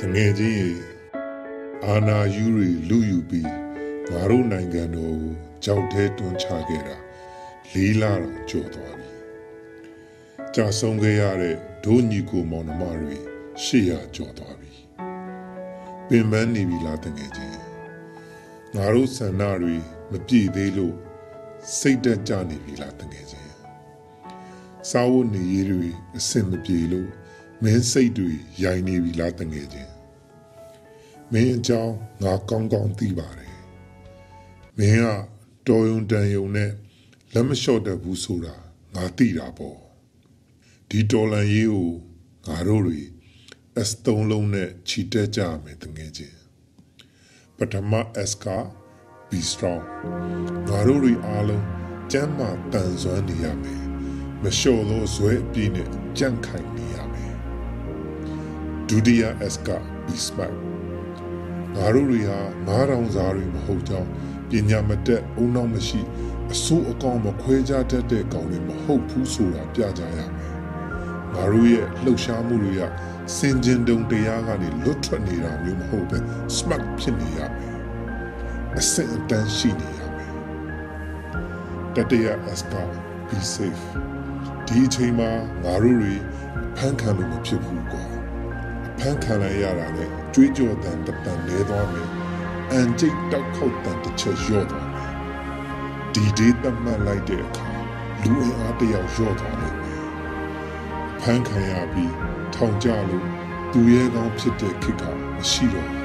တငယ်ချင်းရေအာနာယူရီလူယူပြီးငါတို့နိုင်ငံတော်ကိုကြောက်တဲတွန်းချခဲ့တာလေးလာတော့ကြော်သွားပြီကြာဆုံးခဲ့ရတဲ့ဒိုးညီကိုမောင်နှမတွေရှေ့ရကြော်သွားပြီပင်ပန်းနေပြီလားတငယ်ချင်းငါတို့ဆန္ဒတွေမပြည့်သေးလို့ စိတ်တက်ကြနေပြီလားတငယ်ချင်းစာဝတ်နေရေးတွေအဆင်မပြေလို့မင်းစိတ်တွေရိုင်နေပြီလားတငယ်ချင်းမင်းအကြောင်းငါကောင်းကောင်းသိပါတယ်မင်းကတော်ယုံတန်ယုံနဲ့လက်မလျှော့တတ်ဘူးဆိုတာငါသိတာပေါ့ဒီတော်လန်ရေးကိုငါတို့တွေ S3 လုံးနဲ့ခြိတက်ကြမယ်တငယ်ချင်းပထမ S က be strong ငါတို့တွေအားလုံးကျမ်းမာတန်ဆွမ်းနေရမယ်မလျှော့သောဇွဲအပြည့်နဲ့ကြန့်ခိုင်နေရမယ်ဒုတိယ S က be smart ငါတို့တွေဟာငါးတောင်စားတွေမဟုတ်ကြောင်းပညာမတတ်အုံနောက်မရှိအဆိုးအကောင်မခွဲခြားတတ်တဲ့ကောင်တွေမဟုတ်ဘူးဆိုတာပြကြရမယ်ငါတို့ရဲ့လှုပ်ရှားမှုတွေကစင်ကြင်တုံတရားကနေလွတ်ထွက်နေတာမျိုးမဟုတ်ပဲ smart ဖြစ်နေရမယ် အဆင့်အတန်းရှိနေရမယ်တတိယ S က be safe ဒီအချိန်မှာငါတို့တွေဖန်ခံလို့မဖြစ်ဘူးကွာဖန်ခံလိုက်ရတာနဲ့ကြွေးကြော်တန်တပန်လဲသွားမယ်အန်ကျိတ်တောက်ခေါက်တန်တစ်ချက်ရော့သွားမယ်ဒီဒေးသတ်မှတ်လိုက်တဲ့အခါလူအင်အားတစ်ယောက်ရော့သွားလိမ့်မယ်ဖန်ခံရပြီးထောင်ကြလို့သူရဲကောင်းဖြစ်တဲ့ခေတ်ကမရှိတော့ဘူး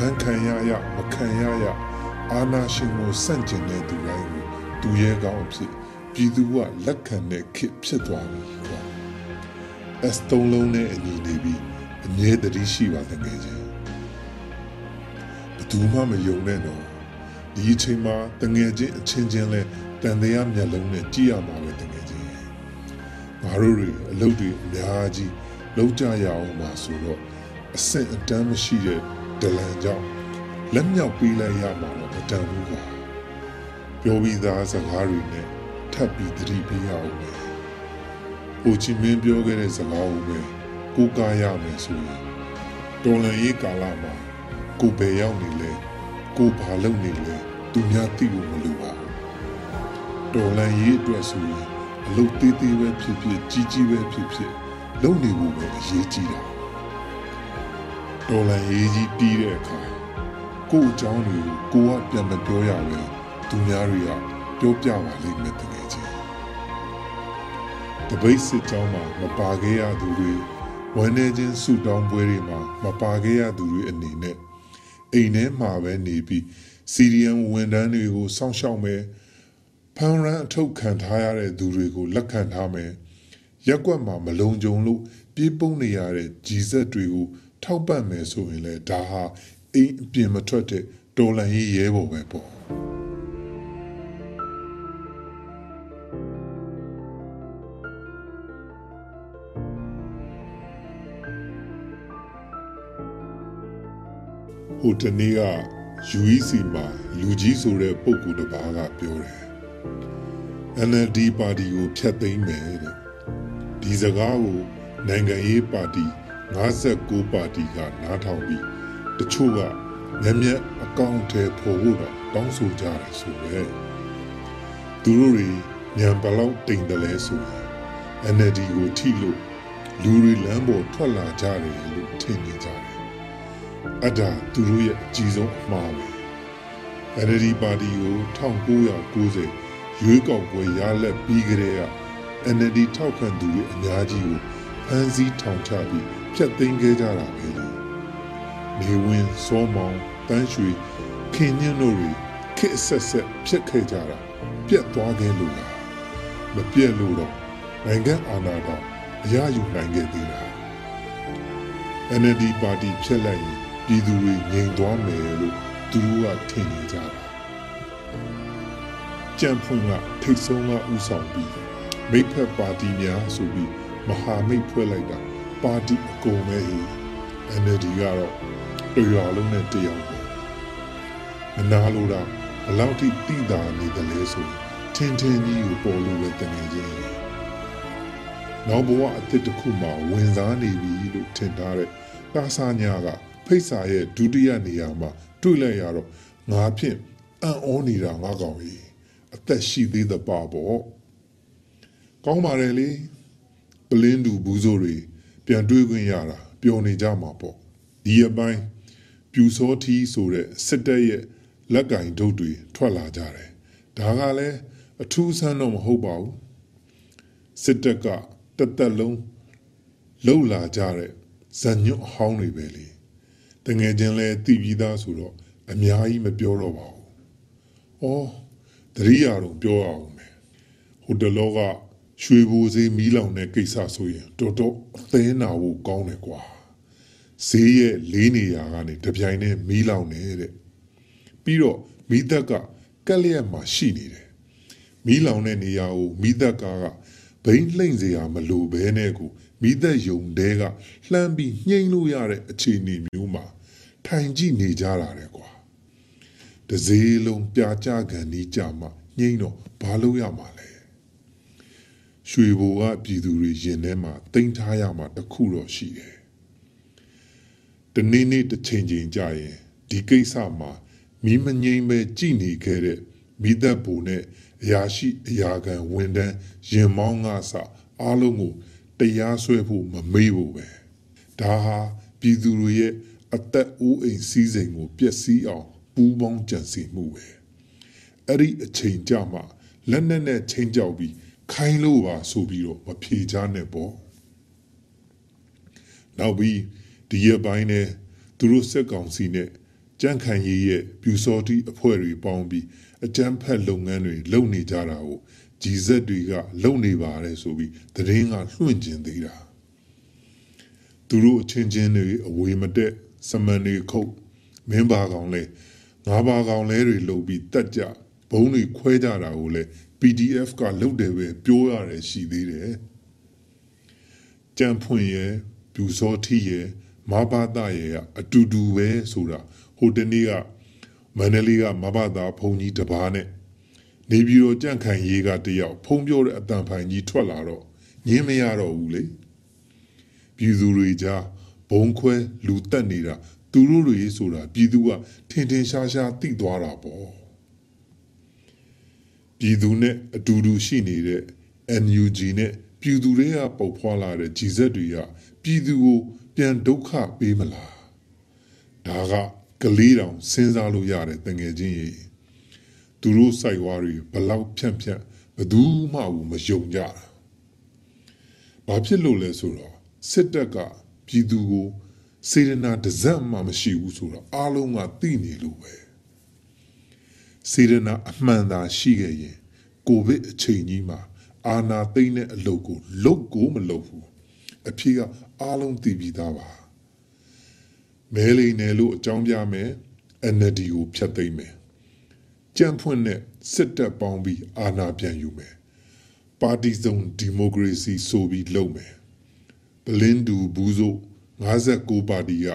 ဖန်ခံရရမခံရရအာနာရှင်ကိုစန့်ကျင်တဲ့သူတိုင်းကိုသူရဲကောင်းအဖြစ်ပြည်သူကလက်ခံတဲ့ခေတ်ဖြစ်သွားပြီကွာ S3 လုံးနဲ့အညီနေပြီးအမြဲတည်းရှိပါတကယ်ချင်းဘသူမှမယုံနဲ့တော့ဒီအချိန်မှာတငယ်ချင်းအချင်းချင်းလဲတန်တရားမျက်လုံးနဲ့ကြည့်ရမှာပဲတကယ်ချင်းငါတို့တွေအလုပ်တွေအများကြီးလုပ်ကြရအောင်ပါဆိုတော့အဆင့်အတန်းမရှိတဲ့ ဒလန်ကြောင့်လက်မြောက်ပေးလိုက်ရမှာတော့မတန်ဘူးကွာပြောပြီးသားစကားတွေနဲ့ထပ်ပြီးသတိပေးရအောင်ပဲဟိုချီမင်းပြောခဲ့တဲ့စကားကိုပဲကိုးကားရမယ်ဆိုရင်တော်လန်ရေးကာလမှာကိုဘယ်ရောက်နေလဲကိုဘာလုပ်နေလဲသူများသိဖို့မလိုပါဘူးတော်လန်ရေးအတွက်ဆိုရင်အလုပ်သေးသေးပဲဖြစ်ဖြစ်ကြီးကြီးပဲဖြစ်ဖြစ်လုပ်နေဖို့ပဲအရေးကြီးတာ တော်လန်ရေးကြီးပြီးတဲ့အခါကို့အကြောင်းတွေကိုကိုကပြန်မပြောရပဲသူများတွေကပြောပြပါလိမ့်မယ်တကယ်ချင်းတပိတ်စစ်ကြောင်းမှာမပါခဲ့ရသူတွေဝန်နေချင်းဆူတောင်းပွဲတွေမှာမပါခဲ့ရသူတွေအနေနဲ့အိမ်ထဲမှာပဲနေပြီးစီရီယံဝန်ထမ်းတွေကိုစောင့်ရှောက်မယ်ဖန်ရန်အထုတ်ခံထားရတဲ့သူတွေကိုလက်ခံထားမယ်ရက်ကွက်မှာမလုံခြုံလို့ပြေးပုန်းနေရတဲ့ကြီးစက်တွေကို ထောက်ပံ့မယ်ဆိုရင်လည်းဒါဟာအိမ်အပြင်မထွက်တဲ့တော်လန်ရေးရဲဘော်ပဲပေါ့ဟိုတနေ့က UEC မှာလူကြီးဆိုတဲ့ပုံကူတစ်ပါးကပြောတယ် NLD ပါတီကိုဖျက်သိမ်းမယ်တဲ့ဒီစကားကိုနိုင်ငံရေးပါတီ 59ပါတီကနားထောင်ပြီးတချို့ကမျက်မျက်အကောင့်ထဲပေါ်ဖို့တော့တောင်းဆိုကြတယ်ဆိုပဲသူတို့တွေညံဘလောက်တိမ်တယ်လဲဆိုရင် NLD ကိုထိလို့လူတွေလမ်းပေါ်ထွက်လာကြတယ်လို့ထင်နေကြတယ်အဲ့ဒါသူတို့ရဲ့အကြီးဆုံးအမှားပဲ NLD ပါတီကို1990ရွေးကောက်ပွဲရလက်ပြီးကြတဲ့က NLD ထောက်ခံသူတွေအများကြီးကို ဖမ်းဆီးထောင်ချပြီးဖျက်သိမ်းခဲ့ကြတာပဲလေနေဝင်စောမောင်တန်းရွှေခင်ညင်းတို့တွေခစ်ဆက်ဆက်ဖြစ်ခဲ့ကြတာပြတ်သွားခဲ့လို့လားမပြတ်လို့တော့နိုင်ငံအာဏာတော်အရယူနိုင်ခဲ့သေးတာ NLD ပါတီဖြစ်လိုက်ရင်ပြည်သူတွေငြိမ်သွားမယ်လို့သူတို့ကထင်နေကြတာကြံဖွင့်ကထိတ်ဆုံးကဥဆောင်ပြီးမိဖက်ပါတီများဆိုပြီး မဟာမိတ်ဖွဲ့လိုက်တာပါတီအကုန်ပဲဟိ NLD ကတော့တရွာလုံးနဲ့တယောက်ပဲမနာလို့တော့ဘလောက်ထိတိတာနေတယ်လဲဆိုထင်ထင်ကြီးကိုပေါ်လို့ပဲတငယ်ချင်းနောက်ဘဝအသစ်တစ်ခုမှဝင်စားနေပြီလို့ထင်ထားတဲ့တာဆာညာကဖိတ်စာရဲ့ဒုတိယနေရာမှာတွေ့လိုက်ရတော့ငါဖြင့်အံ့ဩနေတာငါကောင်ကြီးအသက်ရှိသေးသပါပေါ့ကောင်းပါတယ်လေ ပလင်းတူဘူးစိုးတွေပြန်တွေးခွင့်ရတာပျော်နေကြမှာပေါ့ဒီအပိုင်းပြူစောထီးဆိုတဲ့စစ်တပ်ရဲ့လက်ကင်ဒုတ်တွေထွက်လာကြတယ်ဒါကလည်းအထူးဆန်းတော့မဟုတ်ပါဘူးစစ်တပ်ကတသက်လုံးလှုပ်လာကြတဲ့ဇညွတ်အဟောင်းတွေပဲလေတငယ်ချင်းလဲတည်ပြီးသားဆိုတော့အများကြီးမပြောတော့ပါဘူး။အော်တရိယာတော့ပြောအောင်မယ်။ဟိုတလောက ရွှေဘိုးစေးမီးလောင်တဲ့ကိစ္စဆိုရင်တော်တော်အသေးနာဖို့ကောင်းတယ်ကွာ။ဈေးရဲ့လေးနေရာကနေတပြိုင်တည်းမီးလောင်နေတဲ့။ပြီးတော့မီးသက်ကကက်လျက်မှာရှိနေတယ်။မီးလောင်တဲ့နေရာကိုမီးသက်ကားကဘိန်းလှိမ့်စရာမလိုဘဲနဲ့ကိုမိသက်ယုံတဲကလှမ်းပြီးညှိလို့ရတဲ့အခြေအနေမျိုးမှာထိုင်ကြည့်နေကြတာတဲ့ကွာတစည်းလုံးပြာကြကန်ဒီကြမှာညှိတော့ဘာလို့ရမှာလဲ ရွှေဘိုကပြည်သူတွေရင်ထဲမှာတင်ထားရမှာတခုတော့ရှိတယ်တနေ့နေ့တစ်ချိန်ချိန်ကြာရင်ဒီကိစ္စမှာမိမငိမ့်ပဲကြည်နေခဲ့တဲ့မိသက်ဘူနဲ့အရာရှိအရာခံဝန်တန်းရင်မောင်းငါစအားလုံးကိုတရားစွဲဖို့မမေ့ဖို့ပဲဒါဟာပြည်သူတွေရဲ့အသက်အိုးအိမ်စည်းစိမ်ကိုပျက်စီးအောင်ပူးပေါင်းကြံစည်မှုပဲအဲ့ဒီအချိန်ကြမှာလက်နက်နဲ့ချင်းကြောက်ပြီး ခိုင်းလို့ပါဆိုပြီးတော့မဖြေချနဲ့ပေါ့နောက်ပြီးဒီရပိုင်းနဲ့သူတို့စက်ကောင်စီနဲ့ကြန့်ခိုင်ရေးရဲ့ပြူစောတိအဖွဲ့တွေပေါင်းပြီးအကြမ်းဖက်လုပ်ငန်းတွေလုပ်နေကြတာကိုဂျီဇက်တွေကလုံနေပါတယ်ဆိုပြီးသတင်းကလွှင့်ကျင်သေးတာသူတို့အချင်းချင်းတွေအဝေးမတက်စမန်တွေခုတ်မင်းပါကောင်လဲငါးပါကောင်လဲတွေလှုပ်ပြီးတက်ကြဘုံတွေခွဲကြတာကိုလဲ PDF ကလုတ်တယ်ပဲပြောရတယ်ရှိသေးတယ်ကြံဖွင့်ရဲ့ပြူစောထီရဲ့မဘာသာရဲ့အတူတူပဲဆိုတာဟိုတနေ့ကမန္တလေးကမဘာသာဘုံကြီးတပားနဲ့နေပြည်တော်ကြန့်ခိုင်ရေးကတယောက်ဖုံးပြောတဲ့အတန်ဖိုင်ကြီးထွက်လာတော့ငင်းမရတော့ဘူးလေပြည်သူတွေကြားဘုံခွဲလူတက်နေတာသူတို့တွေဆိုတာပြည်သူကထင်ထင်ရှားရှားသိသွားတာပေါ့ ပြည်သူနဲ့အတူတူရှိနေတဲ့ NUG နဲ့ပြည်သူတွေကပုတ်ဖွာလာတဲ့ကြီးစက်တွေကပြည်သူကို ပြန်ဒုက္ခပေးမလားဒါကကလေးတောင်စဉ်းစားလို့ရတယ်တငယ်ချင်းကြီးသူတို့စိုက်ဝါးတွေဘလောက်ဖြန့်ဖြန့်ဘသူမှမယုံကြတာဘာဖြစ်လို့လဲဆိုတော့စစ်တပ်ကပြည်သူကိုစေရနာတစ်စက်မှမရှိဘူးဆိုတော့အားလုံးကသိနေလို့ပဲ စေရနာအမှန်သာရှိခဲ့ရင်ကိုဗစ်အချိန်ကြီးမှာအာနာသိမ့်တဲ့အလုပ်ကိုလုတ်ကိုမလုပ်ဘူးအဖြေကအားလုံးသိပြီးသားပါမဲလိန်နယ်လို့အကြောင်းပြမယ် NLD ကိုဖျက်သိမ်းမယ်ကြံဖွင့်တဲ့စစ်တပ်ပေါင်းပြီးအာဏာပြန်ယူမယ်ပါတီစုံဒီမိုကရေစီဆိုပြီးလုပ်မယ်ပလင်းတူဘူးစို့59ပါတီက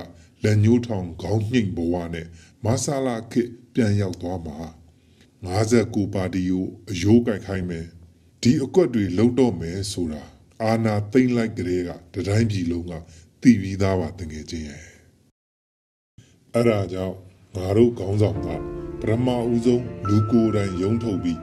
လက်ညှိုးထောင်ခေါင်းညှိမ်ဘဝနဲ့မဆာလာခစ်ပြန်ရောက်သွားမှာ 59ပါတီကိုအယိုးကြိုက်ခိုင်းမယ်ဒီအကွက်တွေလုံတော့မယ်ဆိုတာအာနာသိမ့်လိုက်ကလေးကတတိုင်းပြည်လုံးကတည်ပြီးသားပါတကယ်ချင်းရဲ့အဲ့ဒါကြောင့်ငါတို့ခေါင်းဆောင်ကပထမဦးဆုံးလူကိုယ်တိုင်ယုံထုတ်ပြီး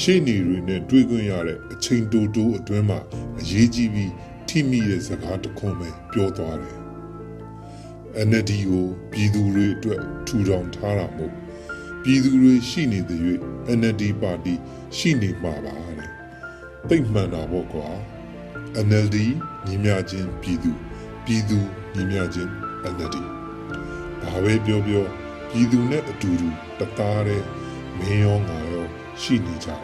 ရှေ့နေတွေနဲ့တွေ့ခွင့်ရတဲ့အချိန်တိုတိုအတွင်းမှာအရေးကြီးပြီးထိမိတဲ့စကားတစ်ခွန်းပဲပြောသွားတယ်။ NLD ကိုပြည်သူတွေအတွက်ထူထောင်ထားတာမို့ ပြည်သူတွေရှိနေတဲ့၍ NLD ပါတီရှိနေမှာပါတဲ့။သိမှန်တာပေါ့ကွာ။ NLD ညီမျှခြင်းပြည်သူပြည်သူညီမျှခြင်း NLD ဘာပဲပြောပြောပြည်သူနဲ့အတူတူတသားတည်းမင်းရောငါရောရှိနေကြတာ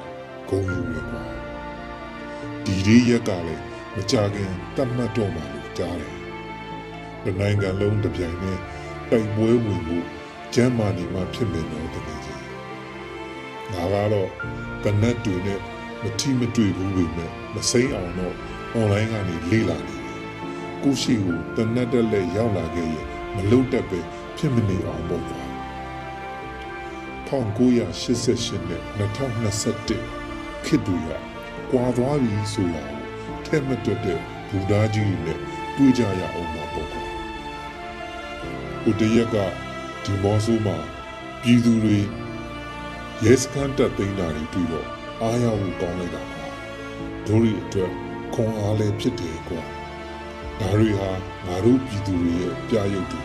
ဂုံယူရပါဒီလေးရက်ကလည်းမကြခင်တတ်မှတ်တော့မှလို့ကြားတယ်။ဒီနိုင်ငံလုံးတစ်ပြိုင်နက်တိုက်ပွဲဝင်မှု ကျမ်းမာနေမှဖြစ်မယ်လို့တကယ်ကြီး။ငါကတော့ကနက်တွေနဲ့မထီမတွေ့ဘူးပေမဲ့မစိမ့်အောင်တော့ online ကနေလေ့လာနေတယ်။ကိုရှိကိုတနက်တက်လက်ရောက်လာခဲ့ရင်မလုံတတ်ပဲဖြစ်မနေအောင်ပေါ့ကွာ။1988နဲ့2021ခေတ်တွေကကွာသွားပြီဆိုတာကိုထဲ့မတွက်တဲ့ဘူဒါကြီးတွေနဲ့တွေ့ကြရအောင်ပါပေါ့ကွာဟိုတရက်က ဒီမော်ဆိုးမှာပြည်သူတွေရဲစခန်းတက်သိမ်းတာတွေတွေ့တော့အားရဖို့ကောင်းလိုက်တာကွာတို့တွေအတွက်ခွန်အားလည်းဖြစ်တယ်ကွာဒါတွေဟာငါတို့ပြည်သူတွေရဲ့ပြရုပ်တွေ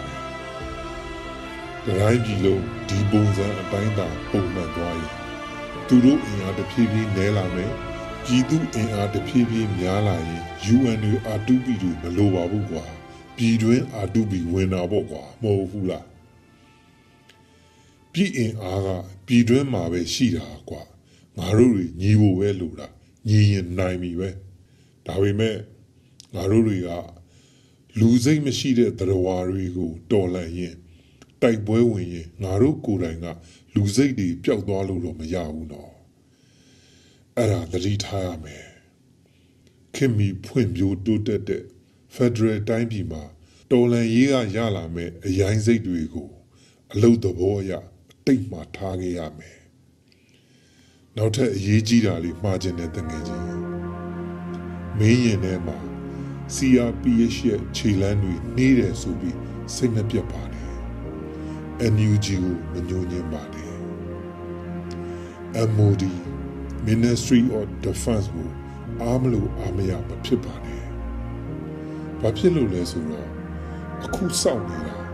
ပဲတိုင်းပြည်လုံးဒီပုံစံအတိုင်းသာပုံမှန်သွားရင်သူတို့အင်အားတစ်ဖြည်းဖြည်းနည်းလာမယ်ပြည်သူအင်အားတစ်ဖြည်းဖြည်းများလာရင် UN တွေ R2P တွေမလိုပါဘူးကွာပြည်တွင်း R2P ဝင်တာပေါ့ကွာမဟုတ်ဘူးလား ပြည်အင်အားကပြည်တွင်းမှာပဲရှိတာကွာငါတို့တွေညီဖို့ပဲလိုတာညီရင်နိုင်ပြီပဲဒါပေမဲ့ငါတို့တွေကလူစိတ်မရှိတဲ့တရားတွေကိုတော်လှန်ရင်တိုက်ပွဲဝင်ရင်ငါတို့ကိုယ်တိုင်ကလူစိတ်တွေပျောက်သွားလို့တော့မရဘူးနော်အဲ့ဒါသတိထားရမယ်ခင်မီဖွင့်ပြိုးတိုးတက်တဲ့ Federal တိုင်းပြည်မှာတော်လှန်ရေးကရလာမဲ့အရင်စိတ်တွေကိုအလုတ်သဘောအရအ တိတ်မှာထားခဲ့ရမယ်နောက်ထပ်အရေးကြီးတာလေးမှားခြင်းတဲ့တငယ်ချင်းမင်းရင်ထဲမှာ CRPH ရဲ့ခြေလမ်းတွေနှေးတယ်ဆိုပြီးစိတ်မပြတ်ပါနဲ့ NUG ကိုမညှို့ညင်ပါနဲ့ MOD Ministry of Defense ကိုအားမလို့အားမရမဖြစ်ပါနဲ့။ဘာဖြစ်လို့လဲဆိုတော့အခုစောင့်နေတာ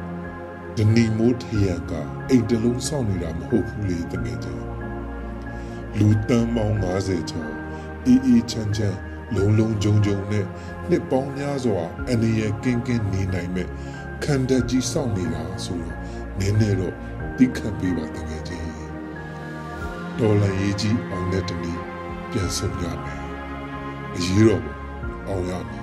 ဒနီမိုးထရကအိမ်တလုံးစောင့်နေတာမဟုတ်ဘူးလေတကယ်ချင်းလူတန်းပေါင်း90ကျော်အေးအေးချမ်းချမ်းလုံလုံဂျုံဂျုံနဲ့နှစ်ပေါင်းများစွာအနေရကင်းကင်းနေနိုင်မဲ့ခံတက်ကြီးစောင့်နေတာဆိုတော့နည်းနည်းတော့တိခတ်ပေးပါတကယ်ချင်းတော်လန်ရေးကြီးအောင်တဲ့တနည်းပြန်ဆုံးရမယ်အရေးတော်ပုံအောင်ရမယ်